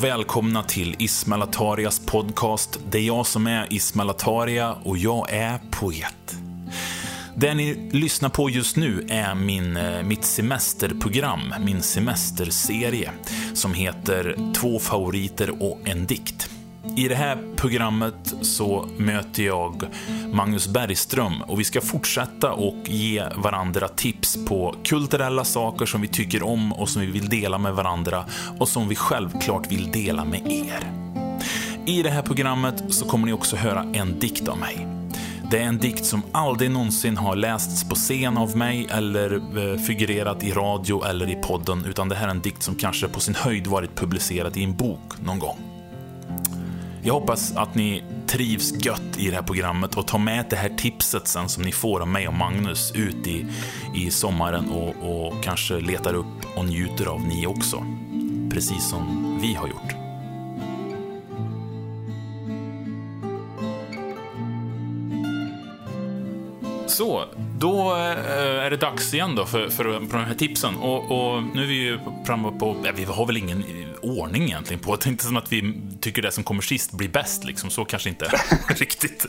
och välkomna till Ismail Atarias podcast. Det är jag som är Ismail Ataria och jag är poet. Det ni lyssnar på just nu är min, eh, mitt semesterprogram, min semesterserie, som heter Två favoriter och en dikt. I det här programmet så möter jag Magnus Bergström och vi ska fortsätta och ge varandra tips på kulturella saker som vi tycker om och som vi vill dela med varandra och som vi självklart vill dela med er. I det här programmet så kommer ni också höra en dikt av mig. Det är en dikt som aldrig någonsin har lästs på scen av mig eller eh, figurerat i radio eller i podden, utan det här är en dikt som kanske på sin höjd varit publicerad i en bok någon gång. Jag hoppas att ni trivs gött i det här programmet och tar med det här tipset sen som ni får av mig och Magnus ut i, i sommaren och, och kanske letar upp och njuter av ni också. Precis som vi har gjort. Så, då eh, är det dags igen då för, för, för de här tipsen. Och, och nu är vi ju framme på, ja, vi har väl ingen ordning egentligen på det. inte som att vi tycker det som kommer sist blir bäst, liksom. så kanske inte riktigt.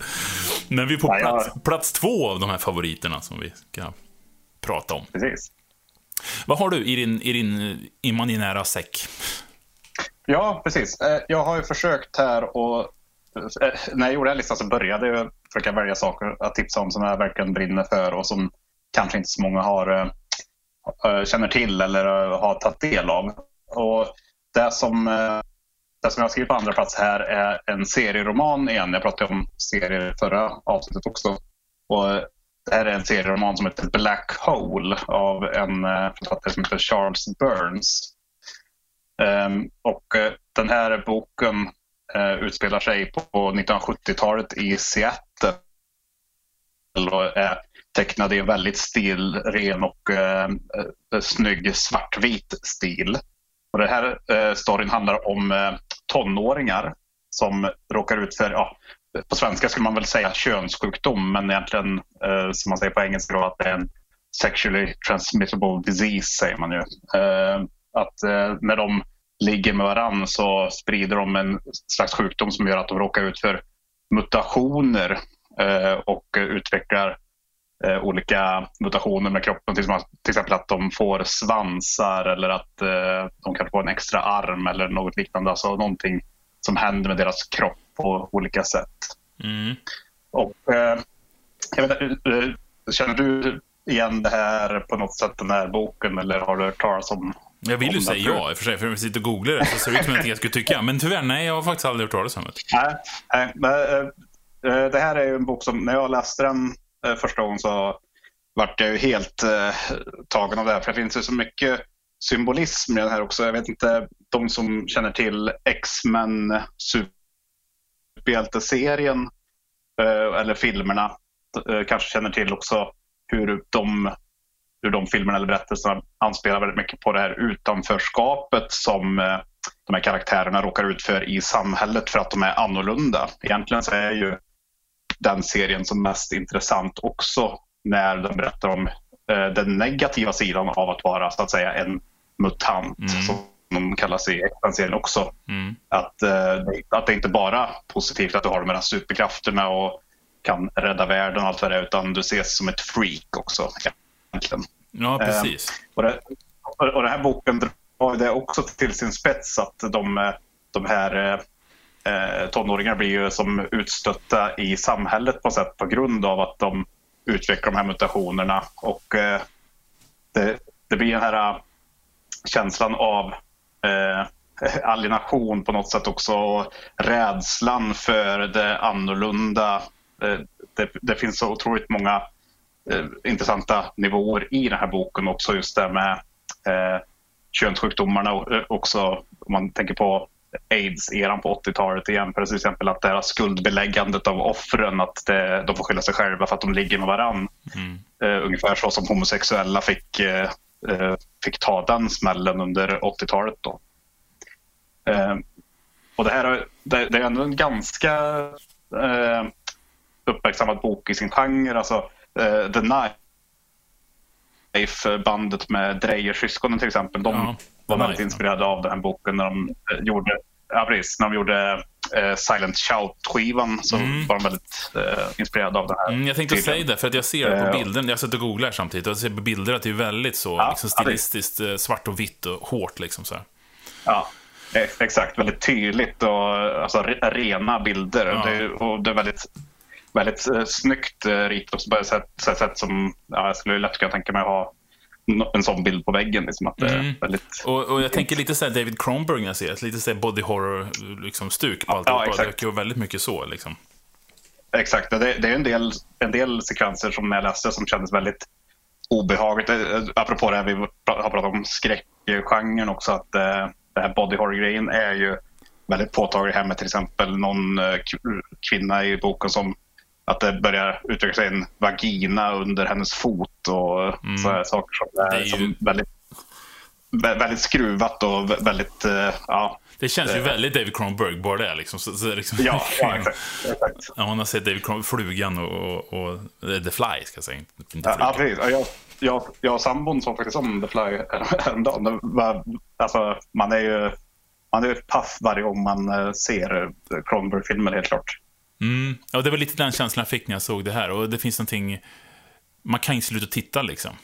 Men vi är på plats, plats två av de här favoriterna som vi ska prata om. Precis. Vad har du i din, i din imaginära säck? Ja, precis. Eh, jag har ju försökt här och eh, när jag gjorde den listan så började jag försöka välja saker att tipsa om som jag verkligen brinner för och som kanske inte så många har, äh, känner till eller eh, har tagit del av. Och det som, det som jag skrivit på andra plats här är en serieroman igen. Jag pratade om serier förra avsnittet också. Och det här är en serieroman som heter Black Hole av en författare som heter Charles Burns. Ehm, och den här boken eh, utspelar sig på 1970-talet i Seattle och är tecknad i en väldigt stilren och eh, eh, snygg svartvit stil. Och den här eh, storyn handlar om eh, tonåringar som råkar ut för, ja, på svenska skulle man väl säga könssjukdom, men egentligen eh, som man säger på engelska då, att det är en sexually transmittable disease säger man ju. Eh, att eh, när de ligger med varann så sprider de en slags sjukdom som gör att de råkar ut för mutationer eh, och utvecklar eh, olika mutationer med kroppen. Till, exempel att de får svansar eller att eh, de kan få en extra arm eller något liknande. Alltså någonting som händer med deras kropp på olika sätt. Mm. Och, jag vet, känner du igen det här på något sätt, den här boken, eller har du hört talas om jag vill ju säga ja i och för sig, för om vi sitter och googlar det så ser det ut som någonting jag skulle tycka. Men tyvärr, nej, jag har faktiskt aldrig hört talas om det. Nej, nej men, äh, det här är ju en bok som, när jag läste den äh, första gången så vart jag ju helt äh, tagen av det här. För det finns ju så mycket symbolism i den här också. Jag vet inte, de som känner till X-Men superhjälteserien eller filmerna kanske känner till också hur de hur de filmerna eller berättelserna anspelar väldigt mycket på det här utanförskapet som eh, de här karaktärerna råkar ut för i samhället för att de är annorlunda. Egentligen så är ju den serien som mest intressant också när de berättar om eh, den negativa sidan av att vara så att säga en mutant mm. som de kallas i den serien också. Mm. Att, eh, att det inte bara är positivt att du har de här superkrafterna och kan rädda världen och allt vad det är utan du ses som ett freak också egentligen. Ja, precis. Eh, och, det, och den här boken drar det också till sin spets att de, de här eh, tonåringarna blir ju som utstötta i samhället på sätt på grund av att de utvecklar de här mutationerna. Och eh, det, det, blir den här eh, känslan av eh, alienation på något sätt också. Rädslan för det annorlunda. Eh, det, det finns så otroligt många eh, intressanta nivåer i den här boken också just det med eh, könssjukdomarna och eh, också om man tänker på aids-eran på 80-talet igen. Till exempel att det här skuldbeläggandet av offren, att det, de får skylla sig själva för att de ligger med varann. Mm. Uh, ungefär så som homosexuella fick, uh, uh, fick ta den smällen under 80-talet. Då. och det här det, det är ändå en ganska uppmärksammad bok i sin genre. Alltså, uh, The Knife, bandet med Dreyer-syskonen till exempel, de ja, var väldigt inspirerade av den här boken när de uh, gjorde ja, precis. När de gjorde eh, Silent Shout-skivan så Mm. var de väldigt eh, inspirerade av den här. Mm, jag tänkte tydligen. säga det, för att jag ser det på Eh, bilden. Jag sitter och googlar samtidigt och jag ser på bilder att det är väldigt så Ja, liksom ja, stilistiskt eh, svart och vitt och hårt. Liksom, så här. Ja, eh, exakt. Väldigt tydligt och alltså, re- rena bilder. Ja. Det, och det är väldigt, väldigt eh, snyggt eh, ritat på ett sätt, som ja, jag skulle lätt kunna tänka mig att ha en sån bild på väggen. Liksom, att Mm. väldigt... Och, och jag tänker lite så här David Cronenberg när jag ser. Lite så body horror-stuk liksom, stuk på Ja, alltihopa. exakt. det verkar ju väldigt mycket så. Liksom. Exakt. Det, det är en del, en del sekvenser som jag läste som kändes väldigt obehagligt. Eh, Apropå det här vi har pratat om skräckgenren också. Att eh, det här body horror-grejen är ju väldigt påtaglig här med till exempel någon eh, kvinna i boken som att det börjar utveckla sig en vagina under hennes fot och Mm. så här saker som är, är ju- som väldigt, vä- väldigt skruvat och vä- väldigt, eh, ja, Det känns ju Det- väldigt David Cronenberg, bara det. Liksom. Så, så, liksom. ja, ja exakt. exakt. Ja, man har sett David Cronenberg, Flugan och, och, och eh, The Fly, ska jag säga. Inte- Ja, precis. Ja, Jag, jag, jag och sambon såg faktiskt om The Fly häromdagen. Alltså, man är ju man är ju paff varje gång man eh, ser eh, Cronenberg-filmer, helt klart. Mm. Ja, det var lite den känslan jag fick när jag såg det här. Och det finns någonting... Man kan inte sluta titta, liksom.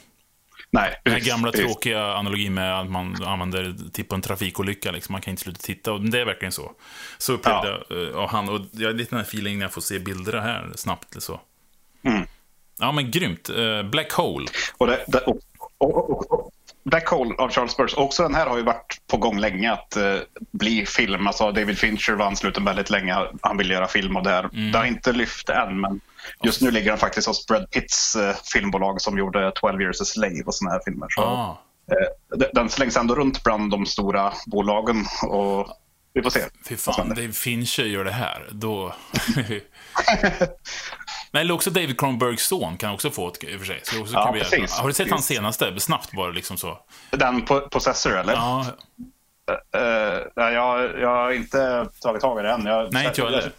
Nej, Den här gamla tråkiga analogin med att man använder typ en trafikolycka, liksom. man kan inte sluta titta. Och det är verkligen så. Så upplevde jag eh, av han. Och jag har lite den här feelingen när jag får se bilder här snabbt. eller Så. Mm. Ja, men grymt. Eh, Black Hole. Och det, det, och, och, och, och, Black Hole av Charles Burns. Också den här har ju varit på gång länge att eh, bli film. Alltså David Fincher var ansluten väldigt länge. Han ville göra film av det här. Mm. Det har inte lyft än, men just nu ligger han faktiskt hos Brad Pitts eh, filmbolag som gjorde 12 years a slave och såna här filmer. Så, Ah. eh, den- den slängs ändå runt bland de stora bolagen och vi får se. Fy fan. Dave Fincher gör det här, då... Men eller också David Cronenbergs son kan också få ett, i och för sig. Så också Ja, precis. har du sett hans senaste? Snabbt bara, liksom så. Den på Possessor, eller? Ja, Eh, ja, jag, jag har inte tagit tag i det än. Jag, Nej, inte jag heller. jag,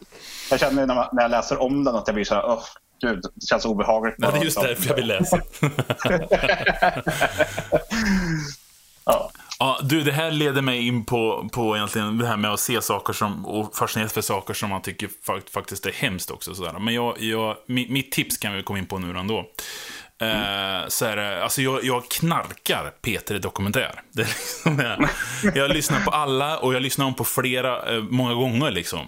jag känner när, man, när jag läser om den att jag blir så här, oh, gud, det känns obehagligt. ja, det är just därför jag vill läsa. Ja. Du, det här leder mig in på, på egentligen det här med att se saker som, och fascineras för saker som man tycker fakt- faktiskt är hemskt också. Sådär. Men jag, jag, mitt, mitt tips kan vi komma in på nu ändå. Eh, så är det, alltså jag, jag knarkar Peter Dokumentär. Det är liksom, jag, jag lyssnar på alla och jag lyssnar om på flera, eh, många gånger liksom.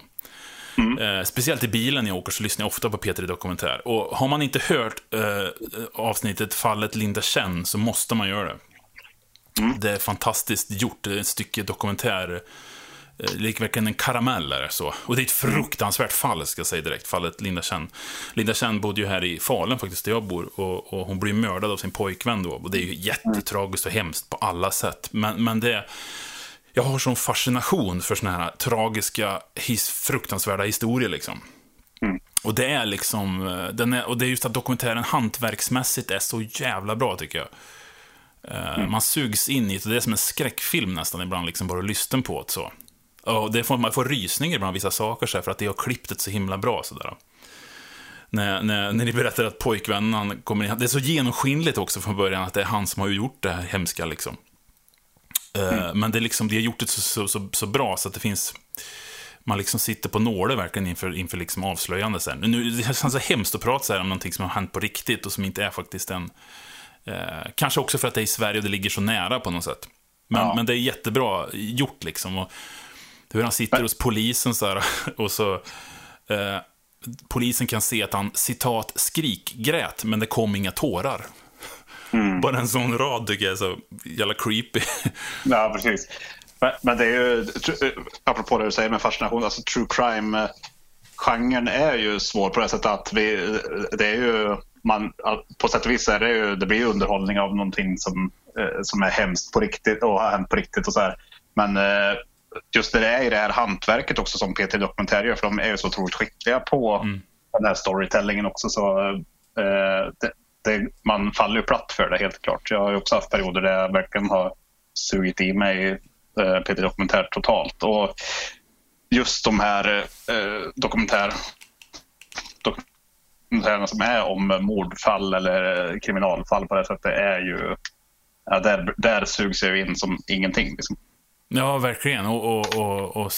Eh, speciellt i bilen när jag åker så lyssnar jag ofta på Peter Dokumentär. Och har man inte hört avsnittet Fallet Linda Chen så måste man göra det. Det är fantastiskt gjort. Det är ett stycke dokumentär. eh, Lik verkligen en karamell är det så. Och det är ett fruktansvärt fall, ska jag säga direkt. Fallet Linda Chen. Linda Chen bodde ju här i Falun faktiskt, där jag bor. Och, och hon blir mördad av sin pojkvän då. Och det är ju jättetragiskt och hemskt på alla sätt. Men, men det... Jag har sån fascination för såna här tragiska, his, fruktansvärda historier liksom. Och det är liksom, eh, den är, och det är just att dokumentären hantverksmässigt är så jävla bra tycker jag. Eh, Man sugs in i det, det är som en skräckfilm nästan ibland, liksom bara lyssna på det så. Och det får, man får rysningar ibland vissa saker så här, för att det har klippt det så himla bra sådär. När, när, när ni berättar att pojkvännen kommer in, det är så genomskinligt också från början att det är han som har gjort det här hemska liksom. Eh, Men det är liksom, de har gjort det så, så, så, så bra så att det finns man liksom sitter på nålar verkligen inför, inför liksom avslöjande sen. Nu, det känns så hemskt att prata så här om någonting som har hänt på riktigt och som inte är faktiskt en... Eh, kanske också för att det är i Sverige och det ligger så nära på något sätt. Men, Ja. men det är jättebra gjort liksom. Och hur han sitter hos polisen så här, och så... Eh, polisen kan se att han, citat, skrikgrät, men det kom inga tårar. Bara en sån rad tycker jag är så jävla creepy. Ja, precis. Men, men det är ju, apropå det du säger med fascination, alltså true crime-genren är ju svår på det sättet att vi, det är ju, man, på sätt och vis är det ju, det blir underhållning av någonting som, eh, som är hemskt på riktigt och har hänt på riktigt och så här. Men eh, just det är i det här hantverket också som PT Dokumentär gör, för de är ju så otroligt skickliga på den här storytellingen också. Så, eh, det, det, man faller ju platt för det helt klart. Jag har ju också haft perioder där jag verkligen har sugit i mig eh, PT Dokumentär totalt. Och just de här eh, dokumentär, dokumentärerna som är om mordfall eller kriminalfall på det sättet är ju... Ja, där, där sugs jag in som ingenting. Liksom. Ja, verkligen. Och, och, och, och,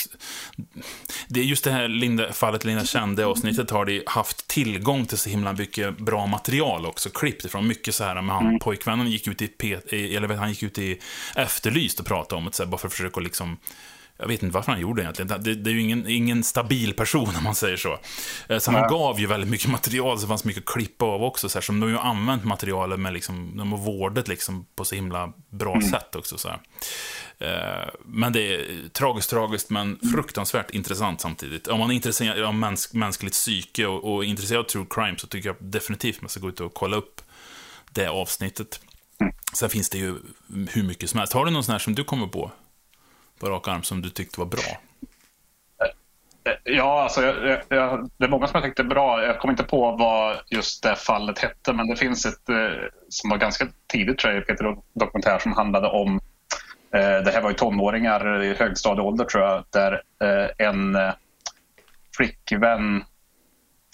det är just det här Linda, fallet Linda kände avsnittet har de haft tillgång till så himla mycket bra material också, klippt ifrån. Mycket så här med han, mm. pojkvännen gick ut i, P, eller han gick ut i Efterlyst och pratade om det, så här, bara för att försöka liksom jag vet inte varför han gjorde det egentligen. Det, det är ju ingen, ingen stabil person om man säger så. Eh, så han gav ju väldigt mycket material, så det fanns mycket att klippa av också. Så här, som de har ju använt materialet med liksom, de har vårdat liksom på så himla bra mm. sätt också. Så här. Eh, men det är tragiskt, tragiskt, men fruktansvärt intressant samtidigt. Om man är intresserad av mäns mänskligt psyke och, och intresserad av true crime så tycker jag definitivt man ska gå ut och kolla upp det avsnittet. Mm. Sen finns det ju hur mycket som helst. Har du någon sån här som du kommer på? På rak arm som du tyckte var bra? Ja, alltså, jag, jag, det är många som jag tyckte är bra. Jag kommer inte på vad just det fallet hette, men det finns ett eh, som var ganska tidigt tror jag, Peter dokumentär som handlade om eh, det här var ju tonåringar i högstadieålder tror jag, där eh, en flickvän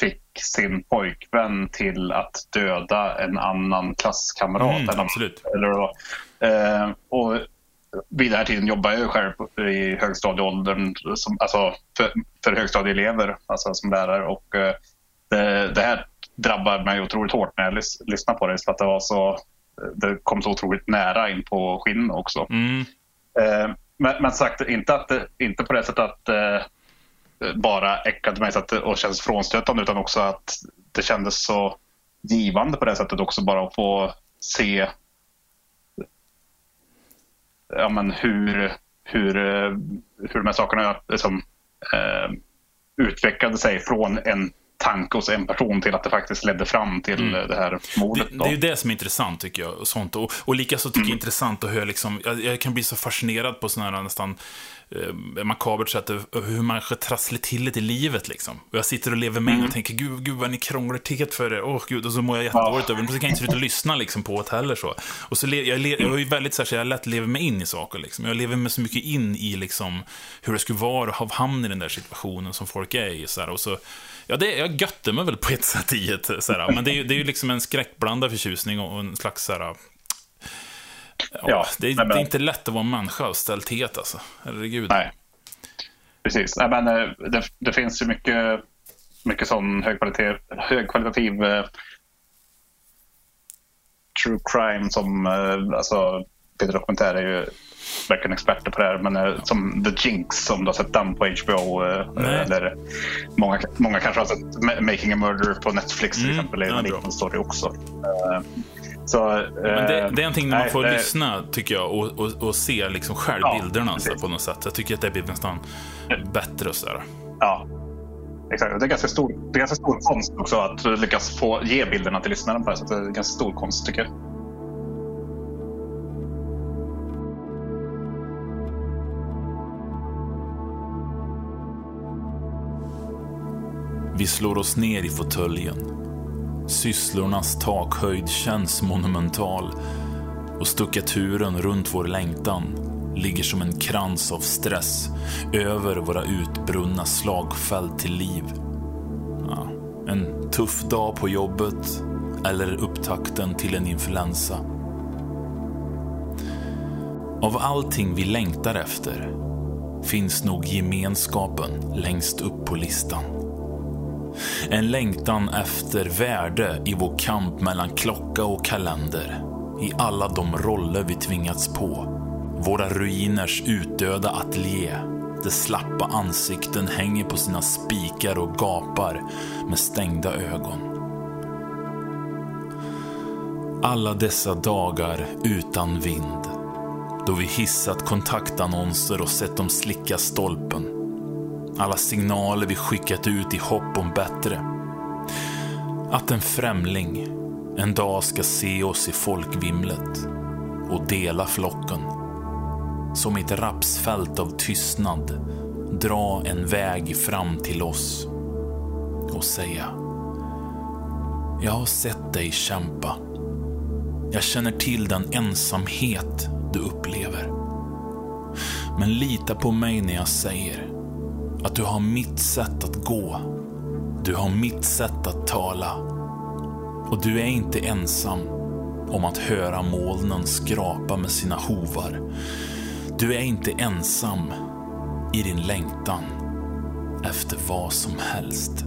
fick sin pojkvän till att döda en annan klasskamrat. Mm, eller, absolut. Eller, och vid den här tiden jobbar jag själv i högstadieåldern som, alltså för, för högstadieelever alltså som lärare. Och, eh, det, det, här drabbar mig otroligt hårt när jag lys, lyssnar på det. För att det, var så, det kom så otroligt nära in på skinn också. Mm. Eh, men, men, sagt, inte, att, inte på det sättet att eh, bara äckade mig så att, och kändes frånstötande utan också att det kändes så givande på det sättet också bara att få se ja, men hur, hur, eh, hur de här sakerna liksom, eh, utvecklade sig från en tanke hos en person till att det faktiskt ledde fram till mm. det här mordet. Det, det, är ju det som är intressant tycker jag. Och, sånt. och, och likaså tycker mm. jag det är intressant att höra, liksom, jag, jag, kan bli så fascinerad på sådana här nästan eh, makabert sätt hur man trasslar till det i livet liksom. Och jag sitter och lever med mm. och tänker, gud, gud vad ni krånglar till för det. Åh oh, gud, och så mår jag jättedåligt ja. över det. Så kan jag inte sluta lyssna liksom, på det heller så. Och så le, jag, le, jag är ju väldigt så här, så jag lätt lever mig in i saker liksom. Jag lever mig så mycket in i liksom hur det skulle vara att hamna i den där situationen som folk är i. Så här, och så Ja, det, jag götte mig väl på ett sätt i det. Såhär. Men det är ju det är ju liksom en skräckblandad förtjusning och en slags såhär, ja, ja, det, är, men, det är inte lätt att vara människa och stälthet alltså. Herregud. Nej. Precis. Nej, men, eh, det, det finns ju mycket, mycket sån högkvalitativ, högkvalitativ eh, true crime som eh, alltså, Peter Dokumentär är ju verkligen experter på det här. Men eh, som The Jinx, om du har sett den på HBO. Eh, eller många, många kanske har sett Making a Murder på Netflix till mm, exempel. Det är en liknande story också. Eh, så, Men det, det, är någonting när man får nej, lyssna, tycker jag, och, och, och se liksom själv ja, bilderna så, på något sätt. Jag tycker att det blir nästan bättre och sådär. Ja, exakt. Det är ganska stor, det är ganska stor konst också att lyckas få ge bilderna till lyssnaren på det. Så det är ganska stor konst, tycker jag. Vi slår oss ner i fåtöljen. Sysslornas takhöjd känns monumental och stuckaturen runt vår längtan ligger som en krans av stress över våra utbrunna slagfält till liv. Ja, en tuff dag på jobbet eller upptakten till en influensa. Av allting vi längtar efter finns nog gemenskapen längst upp på listan. En längtan efter värde i vår kamp mellan klocka och kalender. I alla de roller vi tvingats på. Våra ruiners utdöda ateljé. Där slappa ansikten hänger på sina spikar och gapar med stängda ögon. Alla dessa dagar utan vind. Då vi hissat kontaktannonser och sett dem slicka stolpen alla signaler vi skickat ut i hopp om bättre. Att en främling en dag ska se oss i folkvimlet och dela flocken. Som i ett rapsfält av tystnad dra en väg fram till oss och säga Jag har sett dig kämpa. Jag känner till den ensamhet du upplever. Men lita på mig när jag säger att du har mitt sätt att gå. Du har mitt sätt att tala. Och du är inte ensam om att höra molnen skrapa med sina hovar. Du är inte ensam i din längtan efter vad som helst.